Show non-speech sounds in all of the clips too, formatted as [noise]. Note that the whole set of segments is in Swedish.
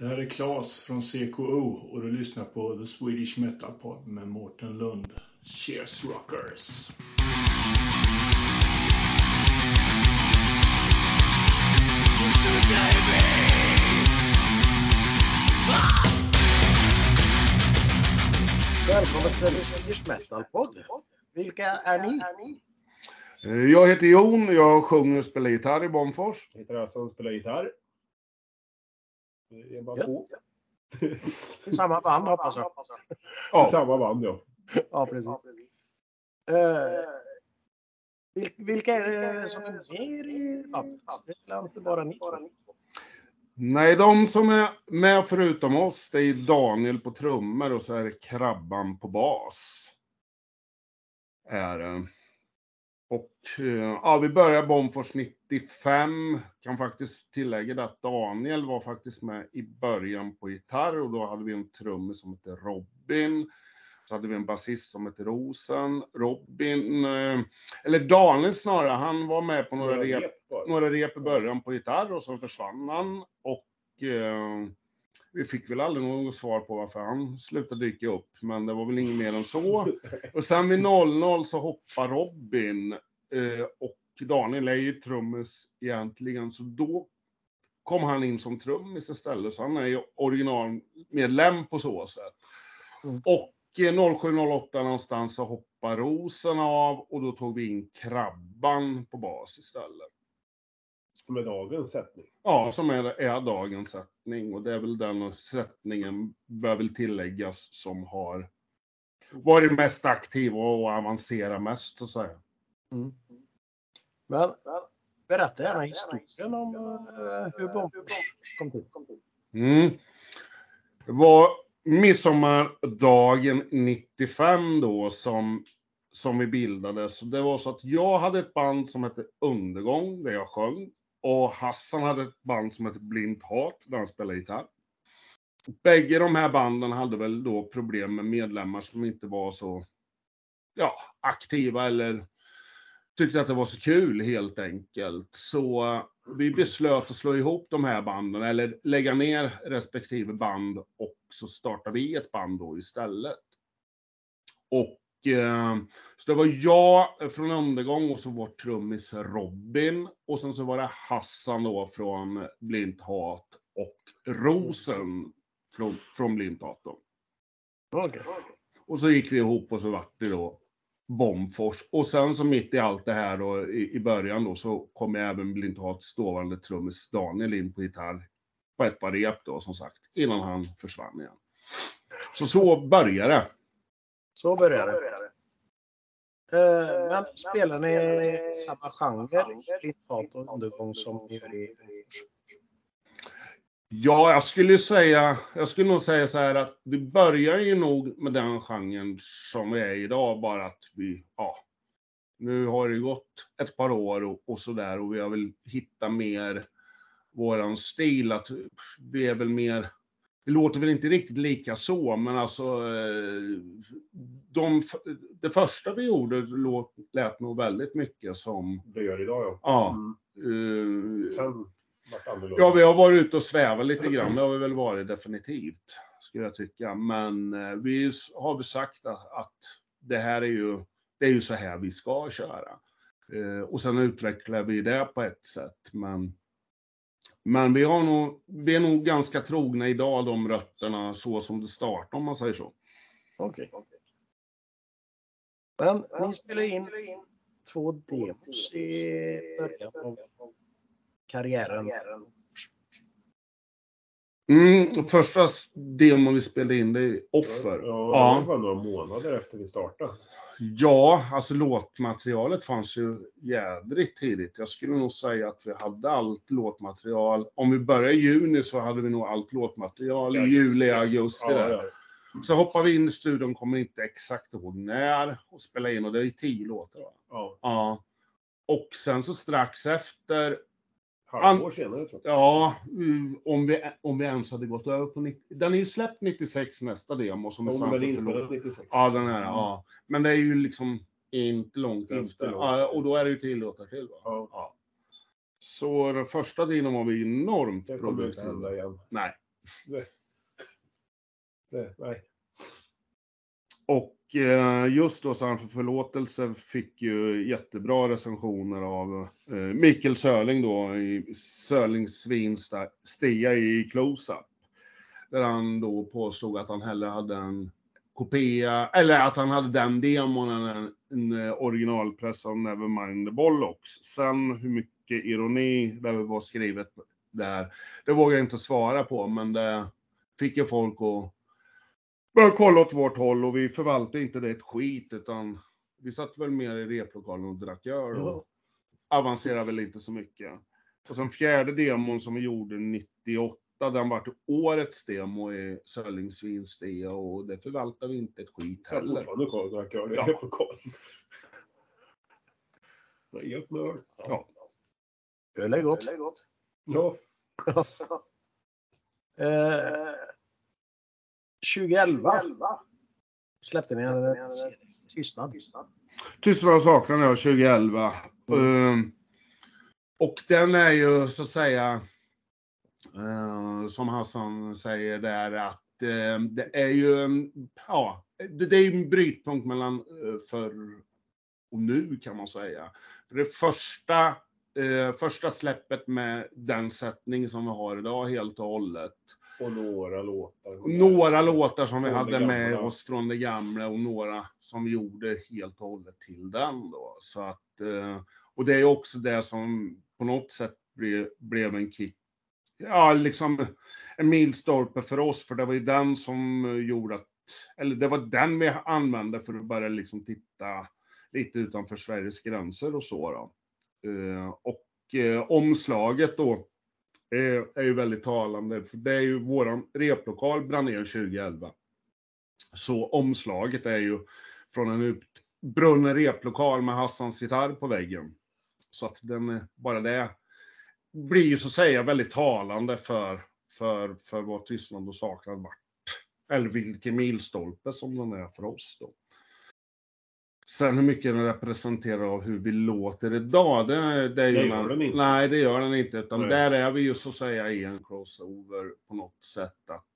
Det här är Claes från CKO och du lyssnar på The Swedish Metal Pod med Mårten Lund. Cheers rockers! Välkommen till The Swedish Metal Pod. Vilka är ni? Eh, Jag heter Jon, jag sjunger och spelar gitarr i Bomfors. Jag heter Hassan och spelar gitarr. Det är bara Gött. två. Samma band hoppas jag. Ja, samma band ja. Ja, precis. Eh, vil- vilka är det som är med i bandet? Det är inte bara ni nej, de som är med förutom oss, det är Daniel på trummor och så är det Krabban på bas. Är det. Och eh, ja, vi började Bomfors 95. Kan faktiskt tillägga att Daniel var faktiskt med i början på gitarr och då hade vi en trummis som hette Robin. Så hade vi en basist som hette Rosen. Robin, eh, eller Daniel snarare, han var med på några rep några rep i början på gitarr och så försvann han. Och eh, vi fick väl aldrig något svar på varför han slutade dyka upp, men det var väl inget mer än så. [laughs] Och sen vid 00 så hoppar Robin och Daniel är ju trummis egentligen, så då kom han in som trummis istället, så han är ju originalmedlem på så sätt. Mm. Och eh, 07-08 någonstans så hoppar Rosen av och då tog vi in Krabban på bas istället. Som är dagens sättning. Ja, som är, är dagens sättning och det är väl den sättningen, bör väl tilläggas, som har varit mest aktiv och avancerat mest, så att säga. Mm. Men berätta gärna historien om uh, hur Bonfors kom till. Mm. Det var midsommardagen 95 då som, som vi bildades. Det var så att jag hade ett band som hette Undergång, där jag sjöng. Och Hassan hade ett band som hette Blint Hat, där han spelade gitarr. Bägge de här banden hade väl då problem med medlemmar som inte var så ja, aktiva eller tyckte att det var så kul helt enkelt. Så eh, vi beslöt att slå ihop de här banden, eller lägga ner respektive band och så startade vi ett band då istället. Och eh, så det var jag från Undergång och så vår trummis Robin och sen så var det Hassan då från Blint Hat och Rosen från, från Blint Hat då. Okej. Och så gick vi ihop och så vart det då Bomfors. Och sen så mitt i allt det här då i, i början då så kom även Blinthats dåvarande trummis Daniel in på gitarr på ett par rep då som sagt, innan han försvann igen. Så så började det. Så börjar det. Eh, men spelar ni samma genre, Blindhat och undergång, som ni gör i Bomfors? Ja, jag skulle säga, jag skulle nog säga så här att vi börjar ju nog med den genren som vi är idag, bara att vi, ja, nu har det gått ett par år och, och så där och vi har väl hittat mer våran stil, att vi är väl mer, det låter väl inte riktigt lika så, men alltså, eh, de, det första vi gjorde låt, lät nog väldigt mycket som, Det gör idag ja. ja, Mm. eh, Sen annorlunda. Ja, vi har varit ute och svävat lite grann. Det har vi väl varit definitivt, skulle jag tycka. Men eh, vi har väl sagt att, att det här är ju, det är ju så här vi ska köra. Eh, och sen utvecklar vi det på ett sätt. Men, men vi, har nog, vi är nog ganska trogna idag, de rötterna, så som det startade, om man säger så. Okej. Men ni spelar in två demos i början av karriären. Mm, första demon vi spelade in, det är Offer. Ja, Ja. det var några månader efter vi startade. Ja, alltså låtmaterialet fanns ju jädrigt tidigt. Jag skulle nog säga att vi hade allt låtmaterial. Om vi börjar i juni så hade vi nog allt låtmaterial i Ja, juli, augusti Ja, där. ja. Så hoppar vi in i studion, kommer inte exakt ihåg när, och spelar in och det är tio låtar va? ja. Ja. Och sen så strax efter, Halvår senare tror jag. ja, mm, om vi, om vi ens hade gått över på 90, Den är ju släppt 96 nästa demo som är Om den är Santo inspelad Förlåt. 96. Ja, den här, ja. Men det är ju liksom inte långt Inte efter. långt Ja, och då är det ju tio låtar till va? Ja. Så den första tiden var vi enormt Det kommer inte produktiva. hända igen. Nej. Det, nej. Och Eh, just då Sann för förlåtelse fick ju jättebra recensioner av Mikael Mikkel Sörling då i Sörlings Stia i Close-Up. Där han då påstod att han hellre hade en kopia, eller att han hade den demon än en, en eh, originalpress av Nevermind the Bollocks. Sen hur mycket ironi det var skrivet där, det vågar jag inte svara på, men det fick ju folk att börja kolla åt vårt håll och vi förvaltade inte det ett skit, utan vi satt väl mer i replokalen och drack öl och avancerade väl inte så mycket. Och sen fjärde demon som vi gjorde 98 den vart årets demo i Sörlingsvins det och det förvaltar vi inte ett skit Satt heller. fortfarande kvar och drack öl i Ja. replokalen. Nej, upp med öl. Ja. Öl är gott. [laughs] Ja. Eh, 2011 släppte ni en Tystnad. Tystnad saknar jag 2011. Ehm, och den är ju så att säga, eh, som Hassan säger där, att eh, det är ju, en- ja, det, det är en brytpunkt mellan uh, förr och nu kan man säga. För det första, eh, första släppet med den sättning som vi har idag helt och hållet. Och några låtar. Några låtar som vi hade med oss från det gamla och några som vi gjorde helt och hållet till den då. Så att, eh, och det är också det som på något sätt ble, blev en kick. Ja, liksom en milstolpe för oss, för det var ju den som gjorde att, eller det var den vi använde för att börja liksom titta lite utanför Sveriges gränser och så då. Eh, och eh, omslaget då, är, är ju väldigt talande, för det är ju våran replokal brann ner 2011. Så omslaget är ju från en utbrunnen replokal med Hassans gitarr på väggen. Så att den, är- bara det blir ju så att säga väldigt talande för, för, för vad Tystnad och saknad vart. Eller vilken milstolpe som den är för oss då. Sen hur mycket den representerar av hur vi låter idag, det, det. Det gör den inte. Nej, det gör den inte. Utan Nej. där är vi ju så att säga i en crossover på något sätt att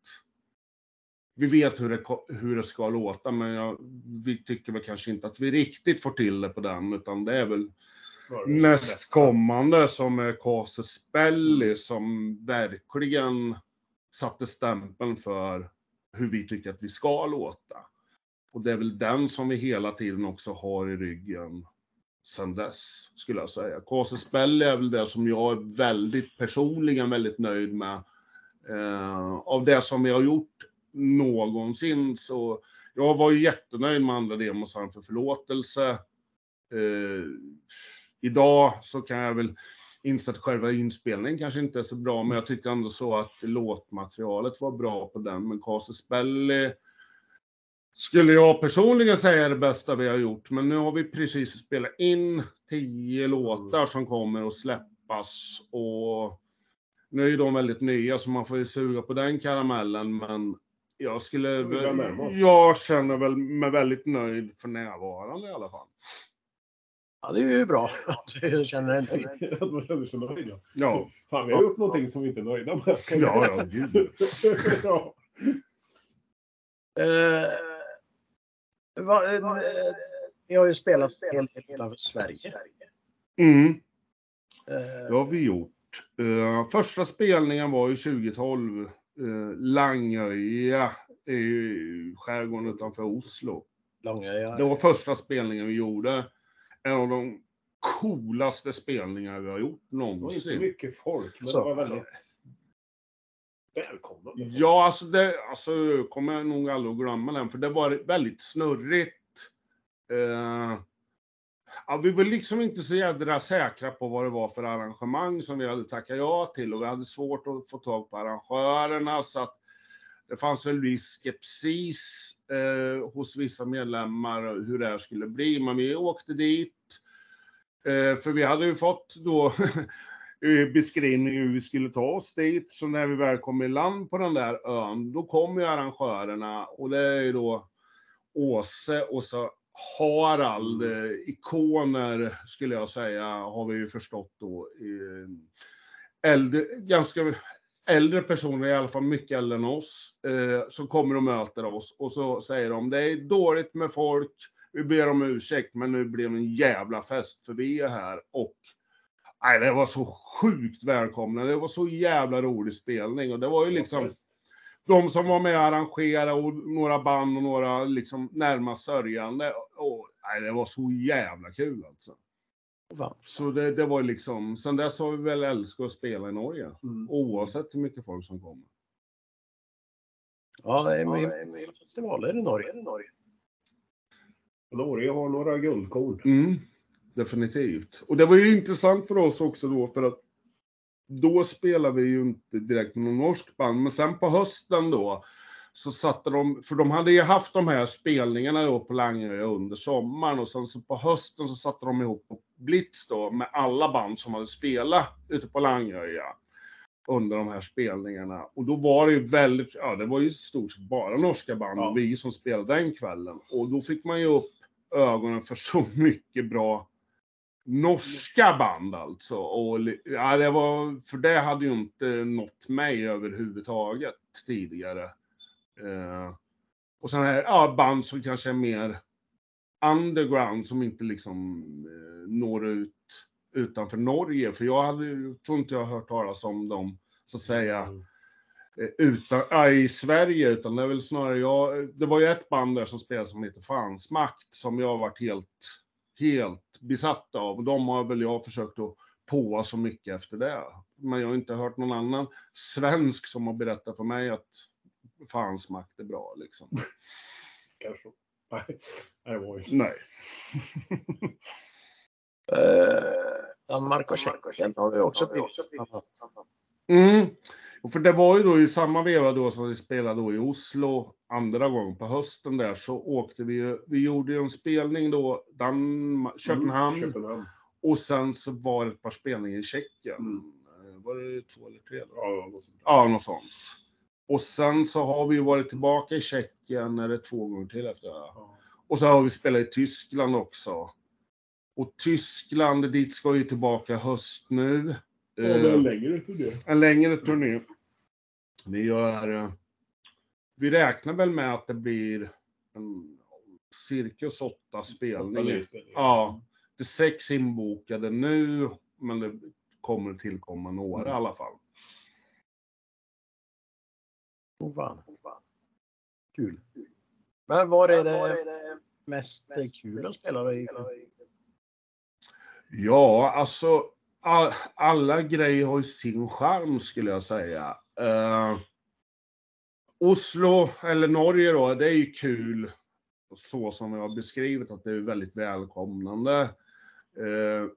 vi vet hur det, hur det ska låta, men jag, vi tycker väl kanske inte att vi riktigt får till det på den, utan det är väl Snarare nästkommande som är Casus Spelli som verkligen satte stämpeln för hur vi tycker att vi ska låta. Och det är väl den som vi hela tiden också har i ryggen sen dess, skulle jag säga. Casus är väl det som jag är väldigt personligen väldigt nöjd med. Eh, av det som vi har gjort någonsin så jag var ju jättenöjd med andra demosar för förlåtelse. Eh, idag så kan jag väl inse att själva inspelningen kanske inte är så bra, men jag tyckte ändå så att låtmaterialet var bra på den. Men Casus Belli skulle jag personligen säga är det bästa vi har gjort. Men nu har vi precis spelat in tio låtar som kommer att släppas och nu är ju de väldigt nya så man får ju suga på den karamellen, men jag skulle... Jag känner väl mig väldigt nöjd för närvarande i alla fall. Ja, det är ju bra att [laughs] du känner dig nöjd. [laughs] Att man känner sig nöjd. ja. Ja, Fan, vi har gjort någonting som vi inte är nöjda med. ja, ja gud. [laughs] ja. Eh, vad, eh, ni har ju spelat en hel del utanför Sverige. Mm. Eh, Det har vi gjort. Eh, första spelningen var ju 2012. Uh, Langöja i skärgården utanför Oslo. Långa, ja. Det var första spelningen vi gjorde. En av de coolaste spelningar vi har gjort Det var inte någonsin. mycket folk, men Så. det var väldigt välkomnande. Ja, alltså det alltså, kommer jag nog aldrig att glömma den, för det var väldigt snurrigt. Eh, ja, vi var liksom inte så jädra säkra på vad det var för arrangemang som vi hade tackat ja till och vi hade svårt att få tag på arrangörerna så att det fanns väl viss skepsis eh, hos vissa medlemmar hur det här skulle bli, men vi åkte dit. Eh, för vi hade ju fått då [laughs] Eh, beskrivning hur vi skulle ta oss dit. Så när vi väl kom i land på den där ön, då kom ju arrangörerna och det är ju då Åse och så Harald, eh, ikoner skulle jag säga, har vi ju förstått då. Eh, äldre, ganska äldre personer, i alla fall mycket äldre än oss, eh, som kommer och möter oss och så säger de det är dåligt med folk, vi ber om ursäkt, men nu blir det en jävla fest för vi är här. Och nej, det var så sjukt välkomna. Det var så jävla rolig spelning och det var ju liksom de som var med och arrangerade och några band och några liksom närmast sörjande. Och, nej, det var så jävla kul alltså. Fan. Så det, det var ju liksom, sen dess har vi väl älskat att spela i Norge. Mm. Oavsett hur mycket folk som kommer. Ja, det är med, med festivaler i Norge. I Norge. Norge har några guldkorn. Mm, definitivt. Och det var ju intressant för oss också då för att då spelade vi ju inte direkt med någon norsk band, men sen på hösten då så satte de, för de hade ju haft de här spelningarna då på Langö under sommaren och sen så på hösten så satte de ihop på Blitz då med alla band som hade spelat ute på Langöja under de här spelningarna. Och då var det ju väldigt, ja det var ju i stort sett bara norska band, Ja. vi som spelade den kvällen. Och då fick man ju upp ögonen för så [laughs] mycket bra norska band alltså. Och, ja, det var, för det hade ju inte nått mig överhuvudtaget tidigare. Eh, och sen här, ja, band som kanske är mer underground som inte liksom eh, når ut utanför Norge. För jag hade tror inte jag har hört talas om dem, så att säga, eh, utan, ja, i Sverige, utan det är väl snarare jag, det var ju ett band där som spelade som heter Fans Makt, som jag varit helt, helt besatt av. Och de har väl jag försökt att påa så mycket efter det. Men jag har inte hört någon annan svensk som har berättat för mig att Fans Makt är bra liksom. [laughs] Kanske. Nej, det var ju Nej. [laughs] Danmark och Tjeckien har vi också blivit. Mm. Och för det var ju då i samma veva då som vi spelade då i Oslo andra gången på hösten där så åkte vi ju, vi gjorde ju en spelning då, Danmark, Köpenhamn, Köpenhamn. och sen så var det ett par spelningar i Tjeckien. Mm. Eh, Var det två eller tre? Ja, något sånt. Ja, något sånt. Och sen så har vi varit tillbaka i Tjeckien, det två gånger till efter det? Ja. Och så har vi spelat i Tyskland också. Och Tyskland, dit ska vi tillbaka höst nu. Ja, Eh, en längre turné. en längre turné. Vi gör... eh, Vi räknar väl med att det blir en, cirkus åtta spelningar. Ja, det är sex inbokade nu, men det kommer tillkomma några i alla fall. Oh, fan. Kul. Men var är det mest kul att spela i? Ja, alltså all, alla grejer har ju sin charm skulle jag säga. Eh, Oslo, eller Norge då, det är ju kul så som jag har beskrivit att det är väldigt välkomnande. Eh,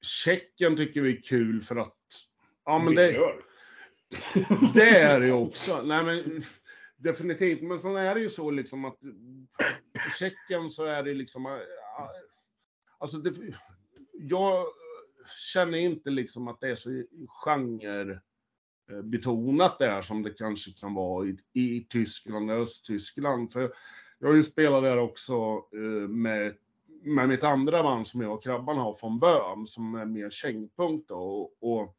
Tjeckien tycker vi är kul för att, ja men det, det är det ju också. Nej, men, definitivt. Men sen är det ju så liksom att Tjeckien så är det liksom... äh, Alltså, det, jag känner inte liksom att det är så genrebetonat eh, där som det kanske kan vara i, i Tyskland och Östtyskland. För jag har ju spelat där också eh, med, med mitt andra band som jag och Krabban har från Böhm, som är mer kängpunkt då. Och, och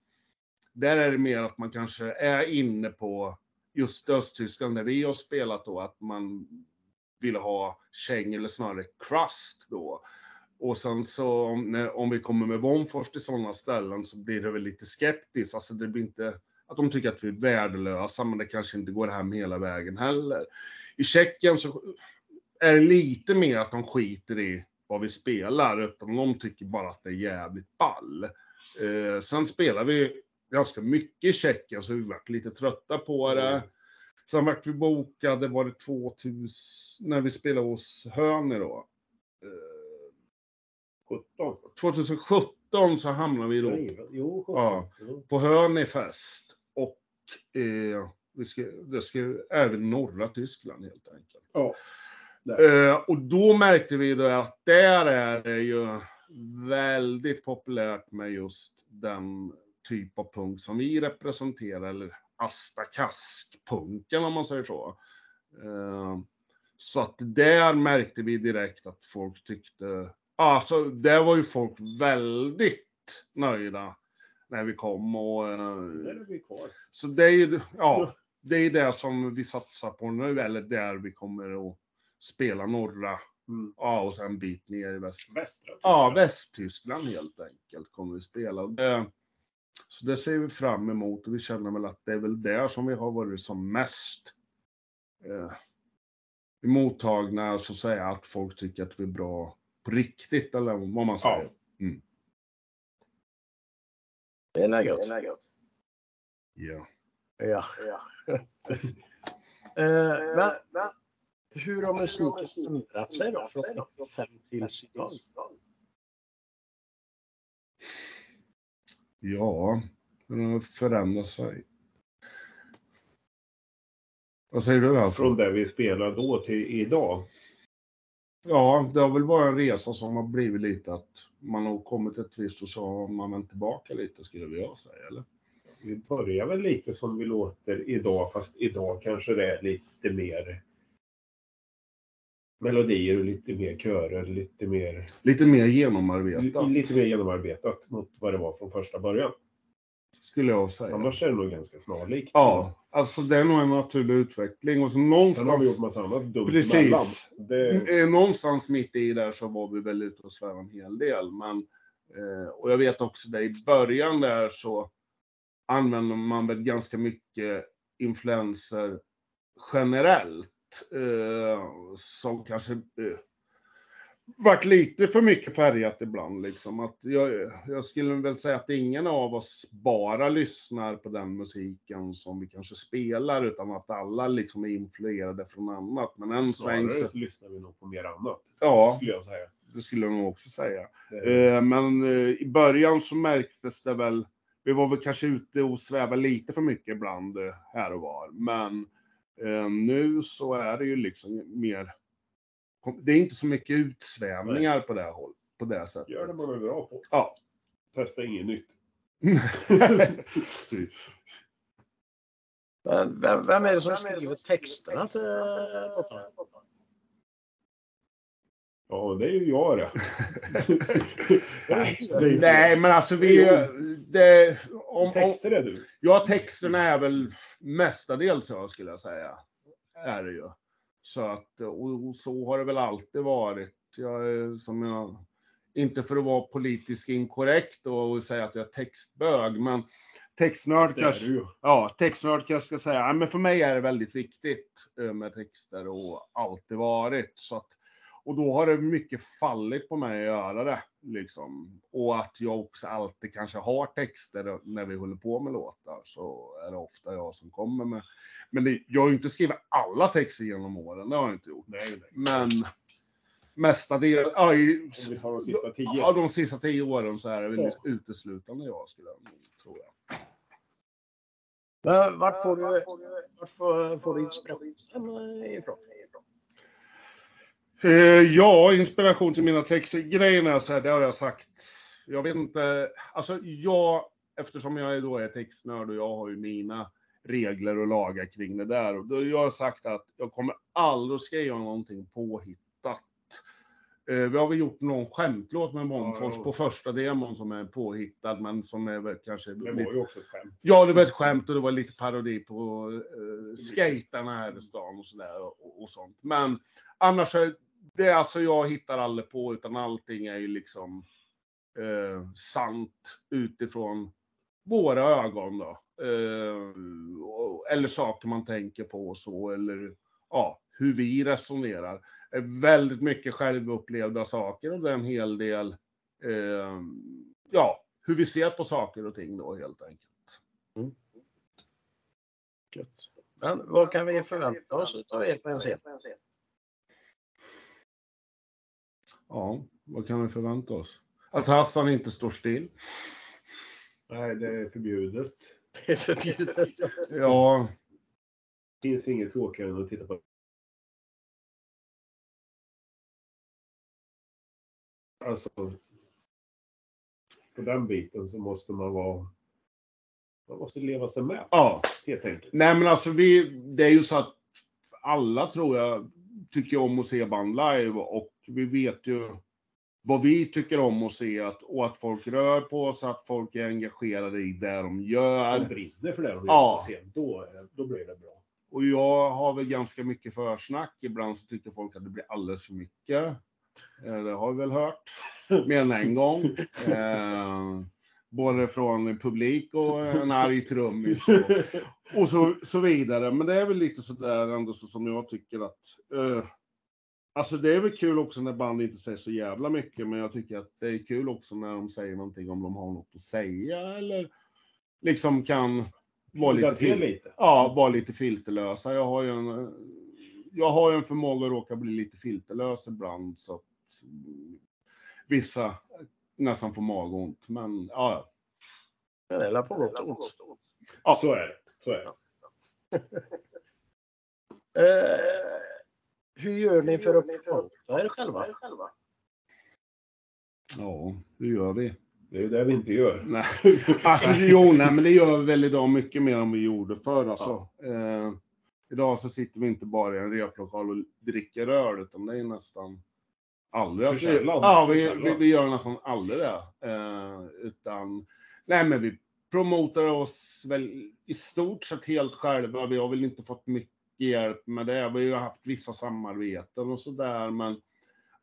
där är det mer att man kanske är inne på just Östtyskland där vi har spelat då, att man vill ha käng eller snarare crust då. Och sen så om, om vi kommer med Bonfors till sådana ställen så blir det väl lite skeptiskt. Alltså det blir inte att de tycker att vi är värdelösa, men det kanske inte går hem hela vägen heller. I Tjeckien så är det lite mer att de skiter i vad vi spelar, utan de tycker bara att det är jävligt ball. Eh, sen spelar vi ganska mycket i Tjeckien, så vi varit lite trötta på det. Sen vart vi bokade, var det 2000, när vi spelade hos Höner då. Eh, 17. 2017 så hamnade vi då Jo, 17. Ja. På Hörnefest. Och eh, vi ska, det ska även norra Tyskland helt enkelt. Ja. Eh, och då märkte vi då att där är det ju väldigt populärt med just den typ av punk som vi representerar, eller Asta Kask-punken om man säger så. Eh, så att där märkte vi direkt att folk tyckte, alltså där var ju folk väldigt nöjda när vi kom och... eh, Där är vi kvar. Så det är ju, ja, det är det som vi satsar på nu, eller där vi kommer att spela norra, Mm. ja, och sen en bit ner i väst. Västra Ja, Tyskland. Västtyskland helt enkelt kommer vi spela. Det, så det ser vi fram emot och vi känner väl att det är väl där som vi har varit som mest eh, mottagna, så att säga, att folk tycker att vi är bra på riktigt, eller vad man säger. Det är läget. Ja. Ja. [laughs] Eh, men, men hur har musiken ändrat sig då från 95 till idag? Ja, den har förändrat sig. Vad säger du alltså? Från där vi spelade då till idag. Ja, det har väl varit en resa som har blivit lite att man har kommit ett visst och så har man vänt tillbaka lite skulle jag säga, eller? Vi börjar väl lite som vi låter idag, fast idag kanske det är lite mer melodier och lite mer körer, lite mer, Lite mer genomarbetat, lite mer genomarbetat mot vad det var från första början. Skulle jag säga. Annars är det nog ganska snarlikt. Ja, alltså det är nog en naturlig utveckling och så Sen har vi gjort någonstans, massa annat dumt Precis. Det, eh, någonstans mitt i där så var vi väl ute och svävade en hel del, men eh, och jag vet också det i början där så använder man väl ganska mycket influenser generellt eh, som kanske eh, varit lite för mycket färgat ibland. Liksom. Att jag, jag skulle väl säga att ingen av oss bara lyssnar på den musiken som vi kanske spelar, utan att alla liksom är influerade från annat. Men en sväng snarare så, så lyssnar vi nog på mer annat, ja, skulle jag säga. det skulle jag nog också säga. Det- Eh, Men eh, i början så märktes det väl, vi var väl kanske ute och svävade lite för mycket ibland eh, här och var. Men eh, nu så är det ju liksom mer, det är inte så mycket utsvävningar på det här hållet, på det sättet. Gör det man är bra på. Ja. Testa inget nytt. [laughs] Vem, vem är det som skriver texterna till låtarna? Ja, det är ju jag det. Nej, [laughs] Nej, men alltså vi... Det, om, om, Texter är du. Ja, texterna är väl mestadels så skulle jag säga. Är det ju. Så att, och, så har det väl alltid varit. Jag, som jag, inte för att vara politiskt inkorrekt och, säga att jag är textbög, men textnörd kanske, ja, textnörd kanske ska säga, men för mig är det väldigt viktigt eh, med texter och alltid varit. Så att, och då har det mycket fallit på mig att göra det. Liksom. Och att jag också alltid kanske har texter när vi håller på med låtar. Så är det ofta jag som kommer med. Men det, jag har ju inte skrivit alla texter genom åren, det har jag inte gjort. Nej, nej. Men mestadels, ja, i, Om vi tar de sista tio. ja, de sista tio åren så är det väl Ja. uteslutande jag skulle jag nog tro. Jag. Men vart får du, vart får, får du inspirationen ifrån? Eh, ja, inspiration till mina texter. Grejen är så här, det har jag sagt. Jag vet inte, alltså jag, eftersom jag är då är textnörd och jag har ju mina regler och lagar kring det där. Och då jag har sagt att jag kommer aldrig skriva någonting påhittat. Eh, vi har väl gjort någon skämtlåt med Månfors Ja, på första demon som är påhittad, men som är väl kanske... Det lite- var ju också ett skämt. Ja, det var ett skämt och det var lite parodi på uh, skaterna här i stan och sådär och, och sånt. Men annars är det är alltså jag hittar aldrig på utan allting är ju liksom eh, sant utifrån våra ögon då. Eh, eller saker man tänker på och så eller ja, hur vi resonerar. Eh, väldigt mycket självupplevda saker och det är en hel del eh, ja, hur vi ser på saker och ting då helt enkelt. Mm. Gött. Men vad kan vi förvänta oss av er på en scen? Ja, vad kan vi förvänta oss? Att Hassan inte står still. Nej, det är förbjudet. [laughs] Det är förbjudet. Ja, Det finns inget tråkigare än att titta på. Alltså, på den biten så måste man vara... Man måste leva sig med, ja. helt enkelt. Nej men alltså vi, det är ju så att alla tror jag tycker om att se band live och vi vet ju vad vi tycker om att se att, och att folk rör på sig, att folk är engagerade i det de gör. De brinner för det de Ja. gör. Då, då blir det bra. Och jag har väl ganska mycket försnack. Ibland så tycker folk att det blir alldeles för mycket. Eh, Det har vi väl hört mer än en gång. Eh, både från publik och en arg trummis och, och så, så vidare. Men det är väl lite sådär ändå så som jag tycker att... Eh, alltså det är väl kul också när band inte säger så jävla mycket, men jag tycker att det är kul också när de säger någonting om de har något att säga eller liksom kan vara lite, fil- lite. ja, vara lite filterlösa. Jag har ju en, eh, jag har ju en förmåga att råka bli lite filterlös ibland så att vissa nästan får magont. Men ja, ja. Det är på gott och ont. Ja. Så är det. Så är det. [laughs] Hur gör ni för att promota er själva? ja, det gör vi. Det är ju det vi inte gör. Nej. [laughs] Alltså, jo, nej, men det gör vi väl idag mycket mer än vi gjorde förr. Alltså. Eh, idag så sitter vi inte bara i en replokal och dricker öl, utan det är nästan aldrig att vi, Försällan. ja, vi, vi, vi gör nästan aldrig det. Eh, utan, nej men vi promotar oss väl i stort sett helt själva. Vi har väl inte fått mycket hjälp med det. Vi har ju haft vissa samarbeten och sådär, men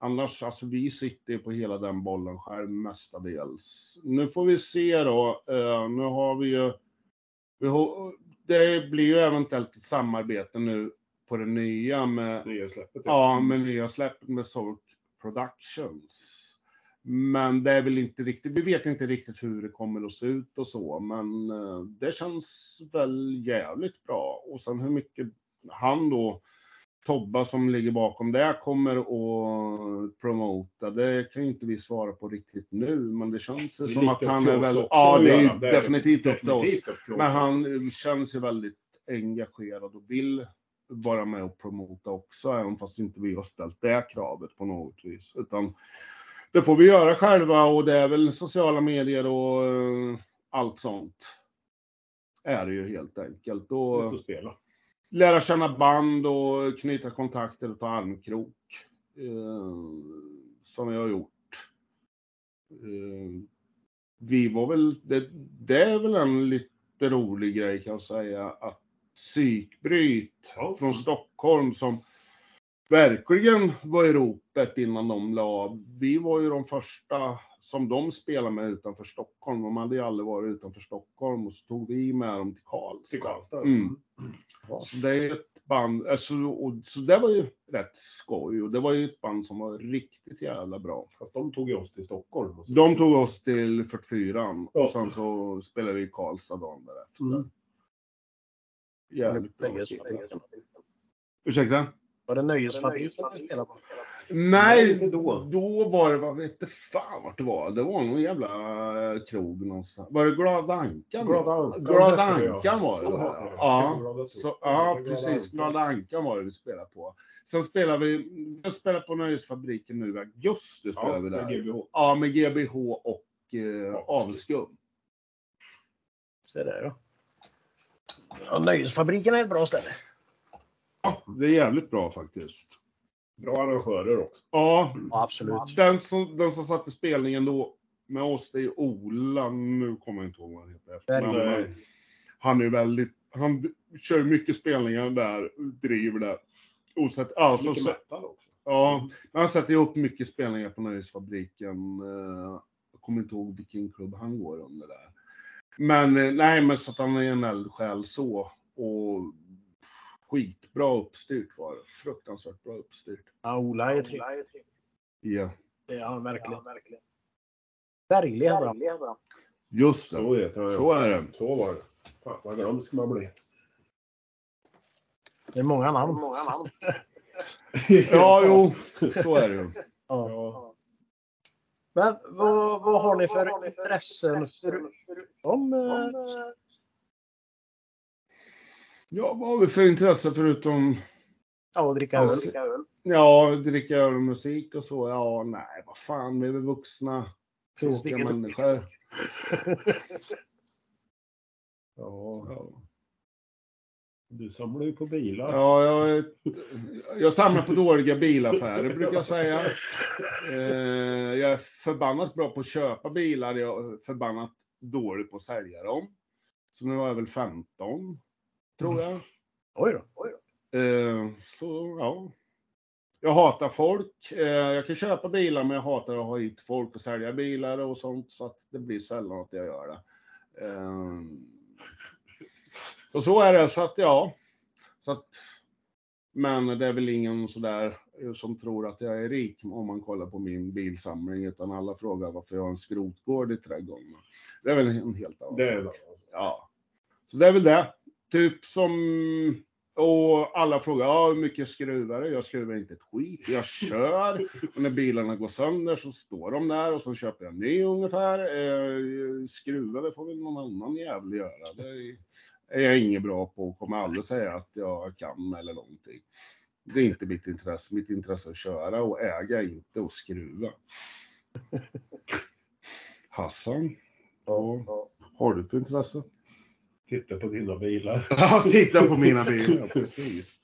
Annars, alltså vi sitter på hela den bollen själv mestadels. Nu får vi se då. Eh, nu har vi ju... Det blir ju eventuellt ett samarbete nu på det nya med, Nya släppet. ja, med nya släppet med Solk Productions. Men det är väl inte riktigt, vi vet inte riktigt hur det kommer att se ut och så, men eh, det känns väl jävligt bra. Och sen hur mycket han då, Tobba som ligger bakom det, kommer att promota, det kan ju inte vi svara på riktigt nu, men det känns Det som att han är oss väl, också ja det är definitivt upp till oss. Men han känns ju väldigt engagerad och vill vara med och promota också, även fast inte vi har ställt det kravet på något vis. Utan det får vi göra själva och det är väl sociala medier och eh, allt sånt. Är det ju helt enkelt. Ut Och och spela. Lära känna band och knyta kontakter och ta armkrok. Eh, som jag har gjort. Eh, vi var väl, det, det är väl en lite rolig grej kan jag säga, att psykbryt Ja. från Stockholm som verkligen var i ropet innan de la. Vi var ju de första som de spelade med utanför Stockholm. De hade ju aldrig varit utanför Stockholm och så tog vi med dem till Karlstad. Till Karlstad. Mm. Så det är ett band, alltså, och, så det var ju rätt skoj och det var ju ett band som var riktigt jävla bra. Fast de tog ju oss till Stockholm. och så- De tog oss till 44 Ja. och sen så spelade vi i Karlstad dagen därefter. Mm. Jävligt bra. Ursäkta? Var det Nöjesfabriken ni spelade på? Nej, inte då. Då var det, vad vet fan vart det var. Det var någon jävla eh, krog någonstans. Var det Glada Ankan? Glada Ankan Glada ja. Var det. Ja, så, ja precis. Glada Ankan var det vi spelade på. Sen spelade vi, vi spelar på Nöjesfabriken nu i augusti. Spelar Ja, vi med där. GBH. Ja, med GBH och eh, Avskum. Se där ja. ja. Nöjesfabriken är ett bra ställe. Det är jävligt bra faktiskt. Bra arrangörer också. Ja, Ja, absolut. den som, den som satte spelningen då med oss, det är Ola. Nu kommer jag inte ihåg vad han heter. men Han är väldigt, han kör mycket spelningar där, driver det. Och så att, ja, så, Mycket metal också. ja, men han sätter ihop mycket spelningar på Nöjesfabriken. eh, Jag kommer inte ihåg vilken klubb han går under där. Men eh, nej, men så att han är en eldsjäl så. Och skitbra uppstyrt var det. Fruktansvärt bra uppstyrt. Ja, Ola är trevlig. Ja. Det är han verkligen. Berglig är bra. Just det. Så ja. Så är det. Så var det. Fan vad glömsk man blir. Det är många namn. [laughs] Ja, jo, så är det ju. Ja. Ja. Men vad, vad har ni för intressen förutom... Ja, vad har vi för intresse förutom Ja, att dricka öl? ja, dricka öl och musik och så? Ja, nej, vad fan, vi är väl vuxna, tråkiga människor. [laughs] Ja. Ja. Du samlar ju på bilar. Ja, jag, jag samlar på dåliga bilaffärer brukar jag säga. Eh, jag är förbannat bra på att köpa bilar, jag är förbannat dålig på att sälja dem. Så nu har jag väl 15, tror jag. [clears throat] Oj då. Eh, så, ja. Jag hatar folk. Eh, jag kan köpa bilar, men jag hatar att ha hit folk och sälja bilar och sånt, så att det blir sällan att jag gör det. Eh, så så är det, så att ja. Så att, men det är väl ingen sådär som tror att jag är rik om man kollar på min bilsamling, utan alla frågar varför jag har en skrotgård i trädgården. Det är väl en helt annan Det sak. det. Ja. Så det är väl det. Typ som... Och alla frågar, ja, hur mycket skruvar du? Jag skruvar inte ett skit. Jag kör. Och när bilarna går sönder så står de där och så köper jag en ny ungefär. Eh, skruva, det får väl någon annan jävel göra. Det är jag inget bra på och kommer aldrig säga att jag kan eller någonting. Det är inte mitt intresse. Mitt intresse är att köra och äga, inte att skruva. [laughs] Hassan, vad har du för intresse? Titta på dina bilar. [laughs] Ja, titta på mina bilar. [laughs] Precis.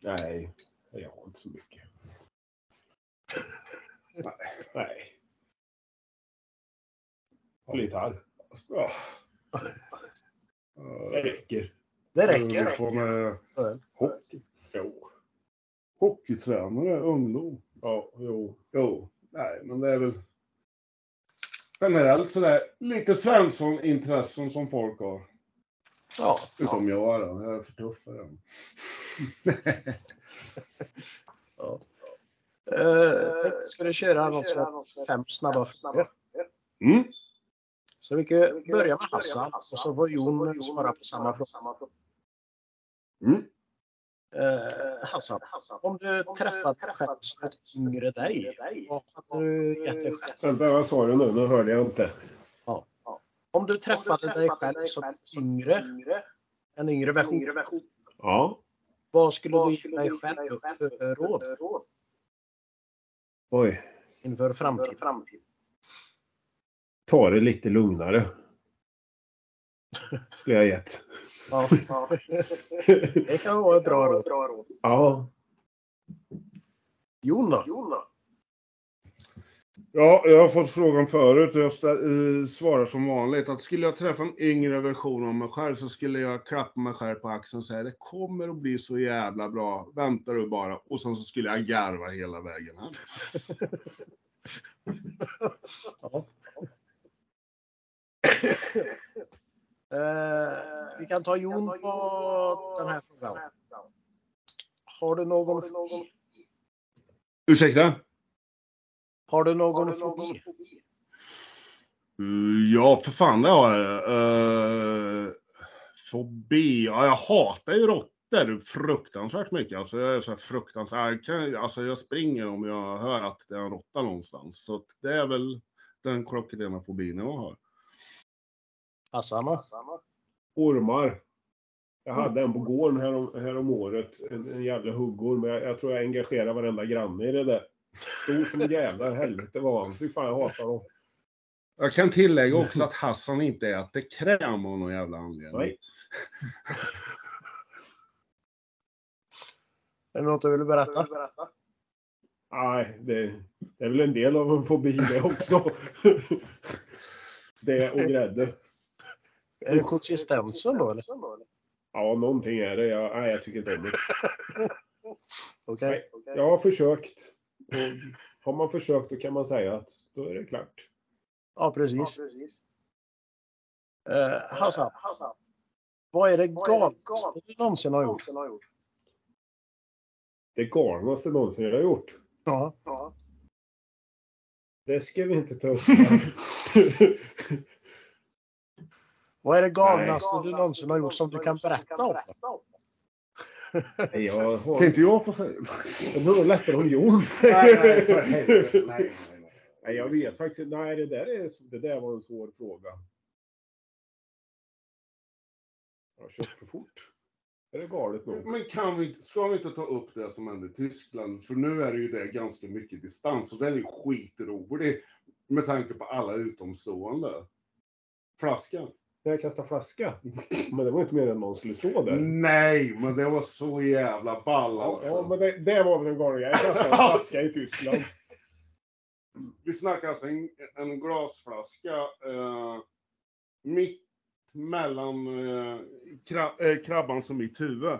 Nej, jag har inte så mycket. Nej. Nej. Har lite. Ja. Det räcker. Det räcker. på med Ja. hockey. Jo. Hockeytränare, ungdom. Ja, jo. Jo, nej, men det är väl generellt sådär lite Svensson-intressen som folk har. Ja. Utom jag då, jag är för tuff för den. Uh, [laughs] tänkte skulle köra något som heter fem snabba frågor. Mm. Så vi kan börja med Hassan och så får Jon svara på samma fråga. Mm. Eh, Hassan, om du träffat ett yngre dig, vad hade du gett dig själv? Vänta, vad sa du nu? Nu hörde jag inte. Om du träffade dig själv som yngre, en yngre version, Ja. vad skulle du ge dig själv för råd Oj. inför framtiden? Ta det lite lugnare. [laughs] Skulle jag gett. Ja. [laughs] Det kan vara ett bra råd. Ja. Jon då? Ja, jag har fått frågan förut och jag eh, svarar som vanligt att skulle jag träffa en yngre version av mig själv så skulle jag klappa mig själv på axeln och säga det kommer att bli så jävla bra, vänta du bara. Och sen så skulle jag garva hela vägen hem. [laughs] Ja. [laughs] Eh, vi kan ta Jon på den här frågan. Har du någon fobi? Ursäkta? Har du någon fobi? Uh, ja, för fan det har jag. Uh, fobi? Ja, jag hatar ju råttor fruktansvärt mycket. Alltså jag är så här fruktansvärt... Alltså jag springer om jag hör att det är en råtta någonstans. Så det är väl den klockrena fobin jag har. Hassan då? Ormar. Jag hade en på gården härom, härom året. En, en jävla huggorm. Men jag, jag tror jag engagerar varenda granne i det där. Stor som en jävla helvete var han. Fy fan, jag hatar dem. Jag kan tillägga också att Hassan inte äter kräm av någon jävla anledning. Nej. [laughs] Är det något du vill berätta? Nej, det, det är väl en del av en fobi det också. [laughs] det och grädde. Är det konsistensen då eller? Ja, någonting är det. Jag, nej, jag tycker inte om det. [laughs] Okej. Jag har försökt. Och har man försökt då kan man säga att då är det klart. Ja, precis. Eh, Hassan, vad är det galnaste du någonsin har gjort? Det galnaste någonsin jag har gjort. Ja. Det ska vi inte ta upp. [laughs] [laughs] Vad är det galnaste du någonsin har gjort som du kan berätta om? jag har... Kan inte jag få säga? Det är nog lättare om Jon säger. Nej, nej, för helvete. Nej, nej, jag vet faktiskt. Nej, det där, är, det där var en svår fråga. Jag har kört för fort. Är det galet nog? Men kan vi, ska vi inte ta upp det som hände i Tyskland? För nu är det ju det ganska mycket distans och den är skitrolig med tanke på alla utomstående. Flaskan. När jag kastade flaska. Men det var inte meningen att någon skulle stå där. Nej, men det var så jävla ball Ja, alltså. ja, men det, det var väl en galning. Jag kastade en flaska i Tyskland. [laughs] Vi snackar alltså en, en glasflaska eh, mitt mellan eh, kra, eh, krabban som mitt huvud.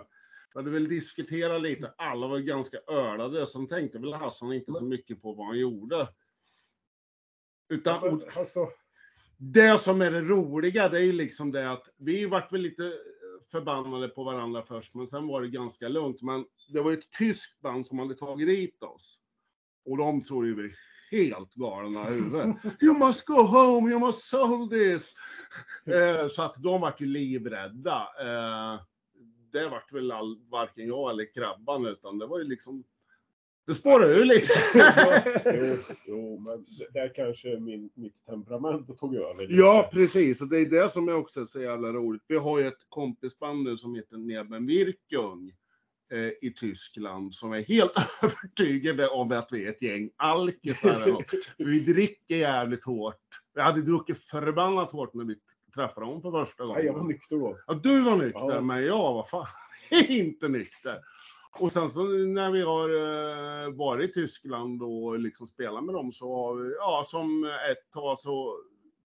Vi hade väl diskuterat lite, alla var ganska ölade, sen tänkte väl Hassan inte så mycket på vad han gjorde. Utan, Men, alltså, det som är det roliga, det är ju liksom det att vi vart väl lite förbannade på varandra först, men sen var det ganska lugnt. Men det var ju ett tyskt band som hade tagit dit oss. Och de tror ju vi helt galna i huvudet. [laughs] You must go home, you must solve this! Eh, så att de vart ju livrädda. Eh, det vart väl all, varken jag eller krabban, utan det var ju liksom... Det spårade ur lite. [laughs] jo, jo, men där kanske min, mitt temperament tog över. lite. Ja, precis. Och det är det som är också så jävla roligt. Vi har ju ett kompisband nu som heter Neben Wirkung eh, i Tyskland som är helt [laughs] övertygade om att vi är ett gäng alkisar. [laughs] vi dricker jävligt hårt. Vi hade druckit förbannat hårt när vi träffade dem för första Nej, jag var gången. nykter då. Ja, du var nykter, Ja. men jag var fan inte nykter. Och sen så när vi har eh, varit i Tyskland och liksom spelat med dem så har vi, ja som ett tag så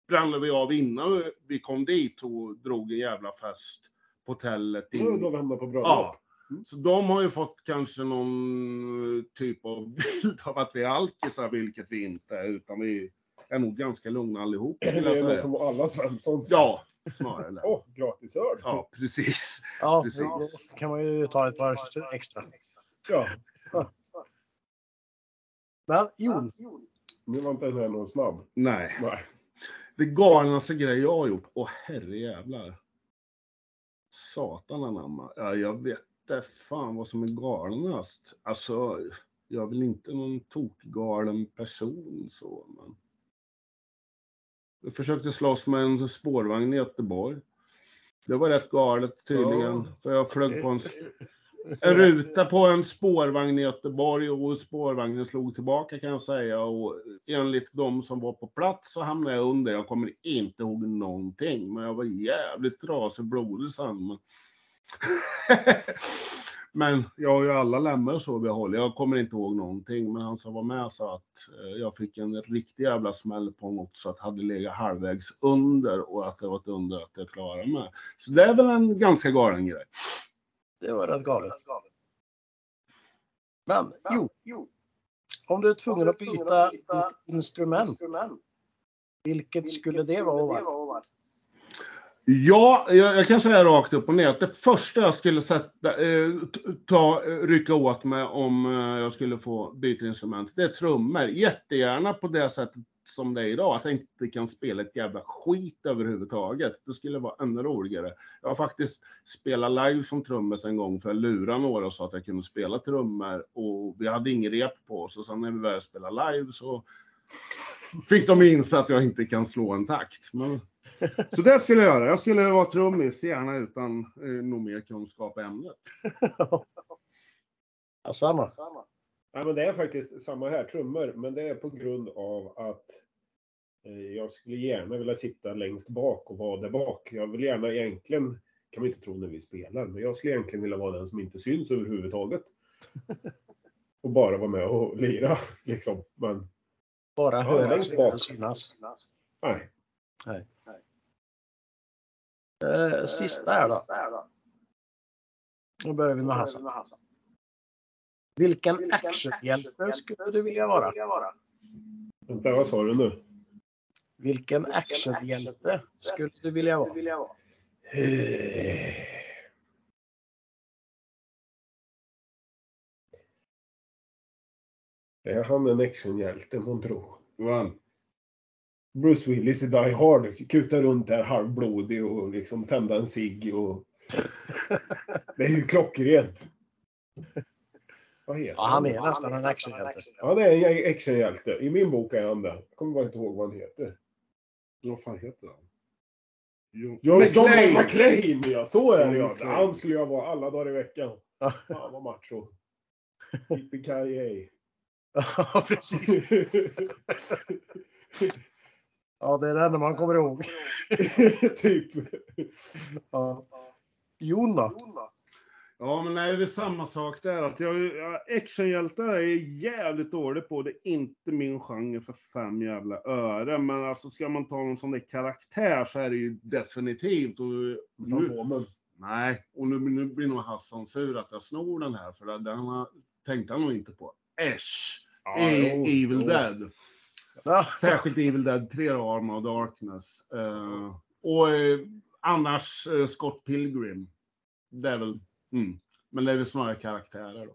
brände vi av innan vi kom dit och drog en jävla fest på hotellet. In. Då hamnade på bröllop. Ja. Så de har ju fått kanske någon typ av [laughs] bild av att vi är alkisar, vilket vi inte är, utan vi är nog ganska lugna allihop, Det är som alla Svenssons. Ja, snarare det. Åh, gratis öl. Ja, precis. Ja, Precis. då kan man ju ta ett par extra. Ja. Men Jon, Nu var inte här någon snabb. Nej. Nej. Det galnaste grej jag har gjort, åh herrejävlar. Satan anamma. Ja, jag vet inte fan vad som är galnast. Alltså, jag är väl inte någon tokgalen person så, men. Jag försökte slåss med en spårvagn i Göteborg. Det var rätt galet tydligen. Ja. För jag flög på en, [laughs] en ruta på en spårvagn i Göteborg och spårvagnen slog tillbaka kan jag säga. Och enligt de som var på plats så hamnade jag under. Jag kommer inte ihåg någonting. Men jag var jävligt trasig och blodig sen. Men... [laughs] men jag har ju alla lemmar så behåll. Jag kommer inte ihåg någonting. Men han som var med sa att eh, jag fick en riktig jävla smäll på något så att hade legat halvvägs under och att det var ett under att jag klarade mig. Så det är väl en ganska galen grej. det var rätt galet. Men jo, om du är tvungen att byta ditt instrument, vilket skulle det vara och varför? Ja, jag, jag kan säga rakt upp och ner att det första jag skulle sätta, eh, ta, eh, rycka åt mig om eh, jag skulle få byta instrument, det är trummor. Jättegärna på det sättet som det är idag, att jag inte kan spela ett jävla skit överhuvudtaget. Det skulle vara ännu roligare. Jag har faktiskt spelat live som trummis en gång för jag lurade några och sa att jag kunde spela trummor och vi hade ingen rep på oss och sen när vi började spela live så fick de inse att jag inte kan slå en takt. Men... Så det skulle jag göra. Jag skulle vara trummis, gärna utan eh, någon mer kunskap i ämnet. Ja, samma. Nej, men det är faktiskt samma här, trummor. Men det är på grund av att eh, jag skulle gärna vilja sitta längst bak och vara där bak. Jag vill gärna egentligen, kan man inte tro när vi spelar, men jag skulle egentligen vilja vara den som inte syns överhuvudtaget. Och bara vara med och lira, liksom. Men Bara Ja, höra längst sig bak. och synas. nej. Eh, sista här då. Nu börjar vi med Hassan. Vilken actionhjälte skulle du vilja vara? Vänta, vad sa du nu? Vilken actionhjälte skulle du vilja vara? Eh. Är han en actionhjälte, månntro? Men, Bruce Willis i Die Hard kutar runt där halvblodig och liksom tända en cigg och... [laughs] Det är ju klockrent. Vad heter Ja, han är nästan en actionhjälte. Ja, det är en actionhjälte. I min bok är han det. Jag kommer bara inte ihåg vad han heter. vad fan heter han? Jo, John McClane, ja. Så är det ja. Han skulle jag vara alla dagar i veckan. Fan vad macho. Yippee-ki-yay. [laughs] Ja, precis. [laughs] Ja, det är det enda man kommer ihåg. [laughs] typ. Ja. Jon då? Ja, men nej, det är samma sak där. Att jag, jag, actionhjältar är jag jävligt dålig på. Det är inte min genre för fem jävla öre. Men alltså ska man ta någon sån där karaktär så är det ju definitivt. Och nu, nej, och nu, nu blir nog Hassan sur att jag snor den här. För den tänkte han nog inte på. Ash! Ja, jo, Evil jo. Dead. Särskilt Evil Dead 3 och Arm of Darkness. Eh, och eh, annars eh, Scott Pilgrim. Det är väl... Mm. Men det är väl snarare karaktärer då.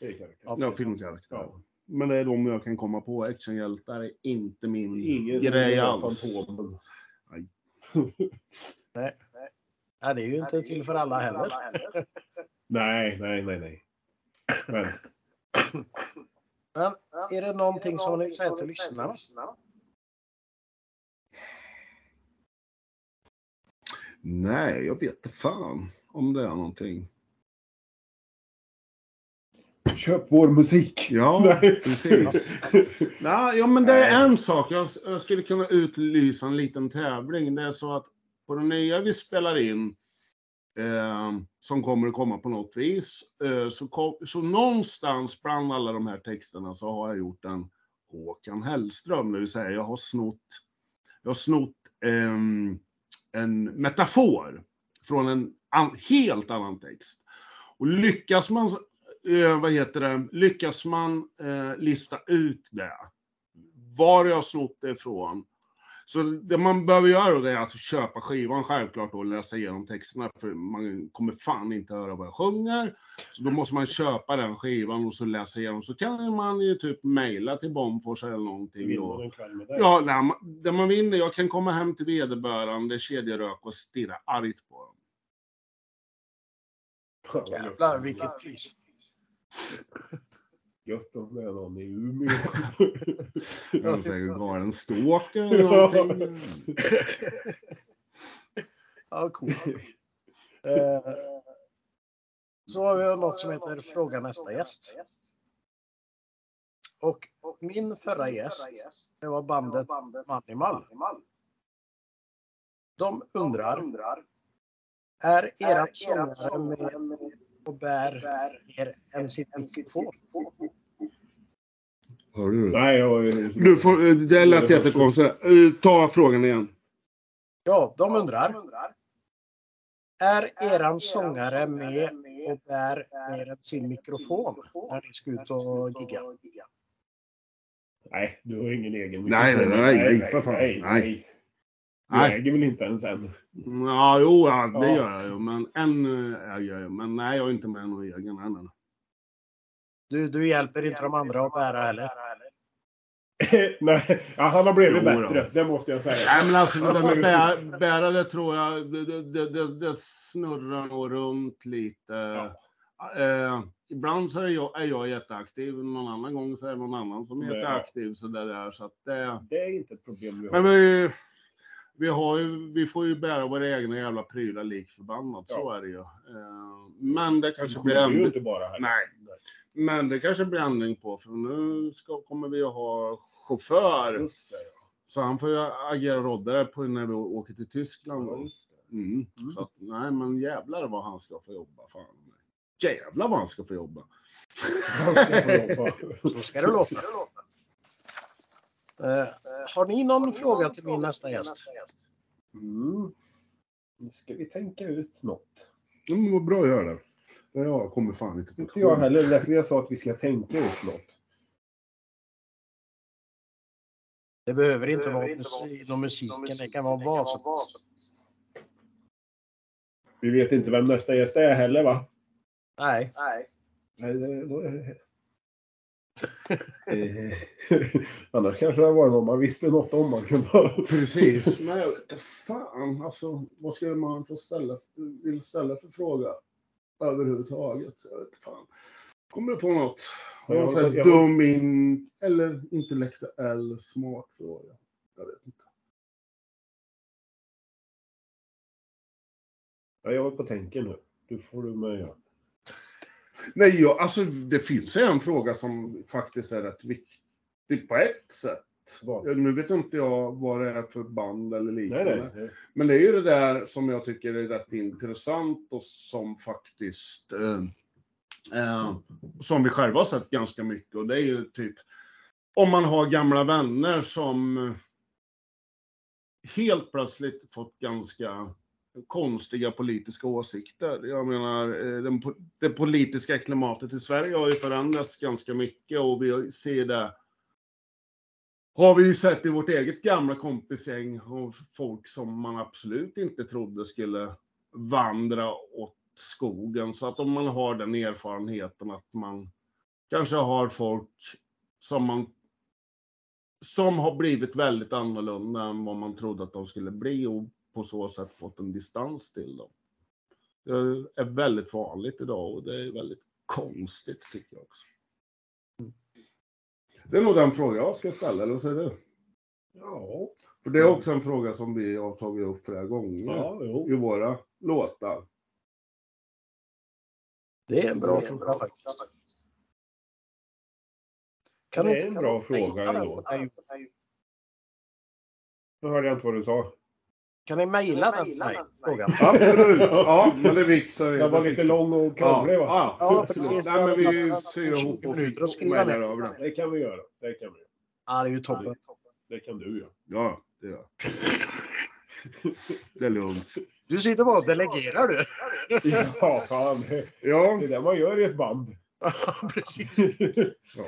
Det är karaktär. Ja. Ja, filmkaraktärer. Ja. Men det är de jag kan komma på. Actionhjältar är inte min Ingen grej alls. Fantomen. [laughs] Nej. Nej, det är ju inte till för alla heller. [laughs] Nej, nej, nej, nej. Men [laughs] Men är det någonting som ni vill säga till lyssnarna? Nej, jag vet inte fan om det är någonting. köp vår musik. Ja, Nej. [laughs] precis. Nej, ja, men det är en sak. Jag, jag skulle kunna utlysa en liten tävling. Det är så att på det nya vi spelar in, eh, som kommer att komma på något vis, eh, så, kom, så någonstans bland alla de här texterna så har jag gjort en Håkan Hellström. Det vill säga, jag har snott, jag har snott eh, en metafor från en an, helt annan text. Och lyckas man eh, vad heter det, lyckas man eh, lista ut det, var jag har snott det ifrån. Så det man behöver göra då det är att köpa skivan självklart och läsa igenom texterna, för man kommer fan inte höra vad jag sjunger. Så då måste man köpa den skivan och så läsa igenom. Så kan man ju typ mejla till Bomfors eller någonting. Vinner Då. en kväll med dig. Ja, nej, man- det man vinner, jag kan komma hem till vederbörande kedjerök och stirra argt på dem. Jävlar vilket pris. Gött om det är någon i Umeå. Jag säger galen stalker eller någonting. Ja, coolt. Eh, Så har vi något som heter Fråga nästa gäst. Och min förra gäst, det var bandet Manimal. De undrar, är eran sångare med och bär mer än sin mikrofon? Hör du? Nej, jag... Du får, det lät jättekonstigt. Eh, Ta frågan igen. Ja, de undrar. Är eran sångare med och bär mer än sin mikrofon när ni ska ut och gigga? Nej, du har ingen egen Nej, nej, mikrofon. nej, nej, för fan. Nej, Nej. nej. Du Nej. äger väl inte ens en? Ja, jo, ja, det Ja. gör jag ju. Men en eh, äger jag ju. Men nej, jag är inte med någon egen än. Du, du hjälper inte de andra att bära heller. [laughs] nej, ja, han har blivit Jo då. bättre. Det måste jag säga. Nej, men alltså det där med bär, bära, det tror jag, det, det, det, det, snurrar nog runt lite. Eh, ibland så är jag, är jag jätteaktiv, någon annan gång så är det någon annan som är Ja. jätteaktiv. Så det där, så att det, Det är inte ett problem vi har. men vi, vi, har ju, vi får ju bära våra egna jävla prylar lik förbannat, så Ja. är det ju. Eh, men det kanske blir ju ändring. inte bara här. Nej. Men det kanske blir ändring på, för nu ska, kommer vi att ha chaufför. Just det, ja. Så han får ju agera roddare på när vi åker till Tyskland. Ja, det. Mm. Så att, nej men jävlar vad han ska få jobba. Fan. Jävlar vad han ska få jobba. Han ska få jobba. [laughs] Så ska det låta. Eh, har ni någon fråga till min nästa gäst? Mm. Nu ska vi tänka ut något. Men vad bra att göra det. Jag kommer fan inte på Inte jag heller. Därför jag sa att vi ska tänka ut något. Det behöver inte vara musik, inom musiken, det kan vara vad som helst. Vi vet inte vem nästa gäst är heller va? Nej. Nej, det, det... [laughs] Eh, [laughs] Annars kanske det var någon man visste något om man kunde ha. Precis. [laughs] Men jag vet fan alltså. Vad ska man få ställa, vill ställa för fråga överhuvudtaget? Jag vet fan. Kommer du på något? Har jag Ja, en sån här jag- dum in, eller intellektuell smart fråga? Jag vet inte. Ja, jag är på tänken nu. Du får du med göra. Nej, jag, alltså det finns en fråga som faktiskt är rätt viktig på ett sätt. Vad? Nu vet inte jag vad det är för band eller Nej, liknande. nej. Men det är ju det där som jag tycker är rätt intressant och som faktiskt eh, eh, som vi själva har sett ganska mycket och det är ju typ om man har gamla vänner som helt plötsligt fått ganska konstiga politiska åsikter. Jag menar, eh, den, det politiska klimatet i Sverige har ju förändrats ganska mycket och vi ser det har vi ju sett i vårt eget gamla kompisgäng av folk som man absolut inte trodde skulle vandra åt skogen. Så att om man har den erfarenheten att man kanske har folk som man som har blivit väldigt annorlunda än vad man trodde att de skulle bli och på så sätt fått en distans till dem. Det är väldigt vanligt idag och det är väldigt konstigt tycker jag också. Det är nog den fråga jag ska ställa, eller vad säger du? Ja, För det är också en fråga som vi har tagit upp flera gånger ja, i våra låtar. Det är en bra fråga faktiskt. Kan Det är inte- en bra fråga ändå. Nu hörde jag inte vad du sa. Kan ni mejla den till mig? Frågan. Absolut! [laughs] Ja, men det fixar vi. Den var lite lång och krånglig va? ja, Ja, absolut. precis. Nej, men vi syr 20 ihop och mejlar över den. Det kan vi göra. Det kan vi göra. Ja, det är ju toppen. Det kan du göra. Ja, det gör jag. [laughs] Det är lugnt. Du sitter bara och delegerar du. Ja, fan. Det Ja, är det man gör i ett band. [laughs] Ja, precis. ja.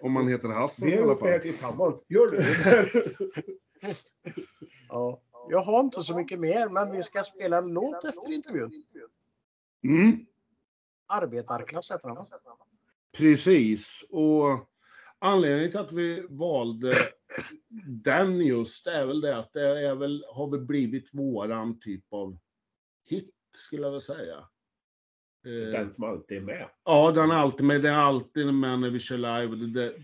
om man heter Hassan Vi i är alla uppe här fall. tillsammans. Gör du det? [laughs] Ja. Jag har inte så mycket mer, men vi ska spela en låt efter intervjun. Mm. Arbetarklass heter den. Precis. Och anledningen till att vi valde den just är väl det att det är väl, har väl blivit våran typ av hit, skulle jag vilja säga. Eh, Den som alltid är med. Ja, den är alltid med. Det är alltid med när vi kör live. Det, det,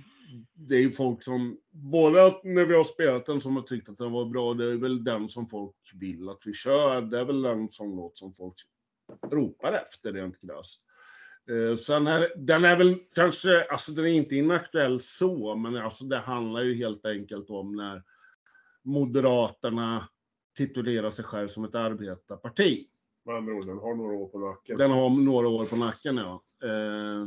det är ju folk som, både när vi har spelat den som har tyckt att den var bra, det är väl den som folk vill att vi kör. Det är väl en sån låt som folk ropar efter rent krasst. Eh, sen är den är väl kanske, alltså den är inte inaktuell så, men alltså det handlar ju helt enkelt om när Moderaterna titulerar sig själv som ett arbetarparti. Med andra ord, den har några år på nacken. Den har några år på nacken, ja. Eh,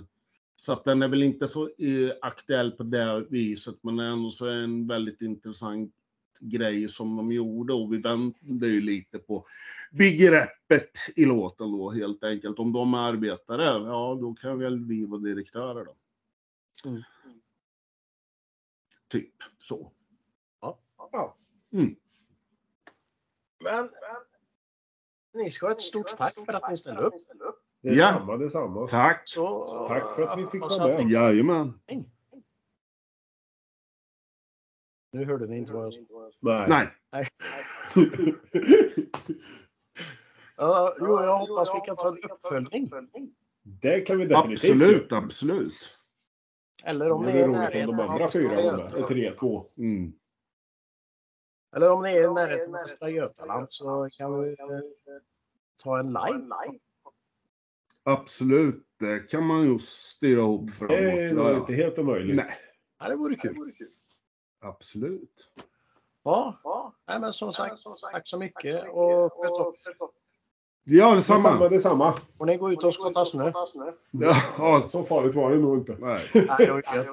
så att den är väl inte så eh, aktuell på det viset, men ändå så är det en väldigt intressant grej som de gjorde och vi vände ju lite på begreppet i låten då helt enkelt. Om de är arbetare, ja då kan väl vi vara direktörer då. Mm. Typ så. Ja. Mm. Men ni ska ha ett stort tack för att ni ställde upp. Det är Ja. samma, det är samma. Tack! Så, Tack för att vi fick vara med. Jajamän. Nu hörde ni inte vad jag sa. Nej. Nej. [laughs] Ja, jo, jag hoppas vi kan ta en uppföljning. det kan vi definitivt Absolut, göra. absolut. Eller om Det ni är är i roligt om närheten de av andra Västra fyra. Tre, två. Mm. Eller om ni är i närheten av Västra Götaland så kan vi eh, ta en live. Absolut, det kan man ju styra ihop framåt. Det är inte helt omöjligt. Nej, Ja, det vore kul. Absolut. Ja, Nej, men som sagt, tack så mycket och sköt upp. Ja, Detsamma, detsamma. detsamma. Och ni går ut och skottar snö. Ja, ja, Så farligt var det nog inte. nej. [laughs] Nej, det var gött.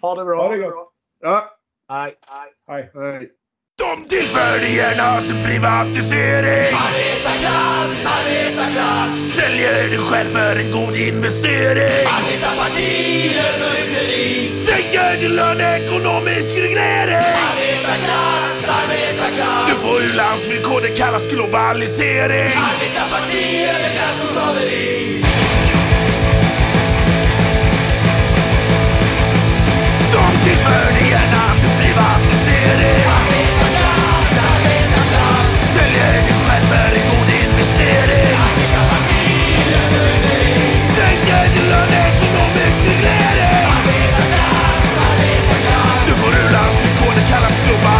Ha det bra. Ha det gött. Ja, Hej. Hej. hej. De sin privatisering Arbetarklass, arbetarklass Säljer dig själv för en god investering Arbetarpartiet mörkeri Sänker din lön, ekonomisk reglering. Arbetarklass, arbetarklass. Du får ju landsvillkor, det kallas globalisering. Arbetarpartiet är klass och slaveri De tillförde gärna sin privatisering u-landsvillkor, det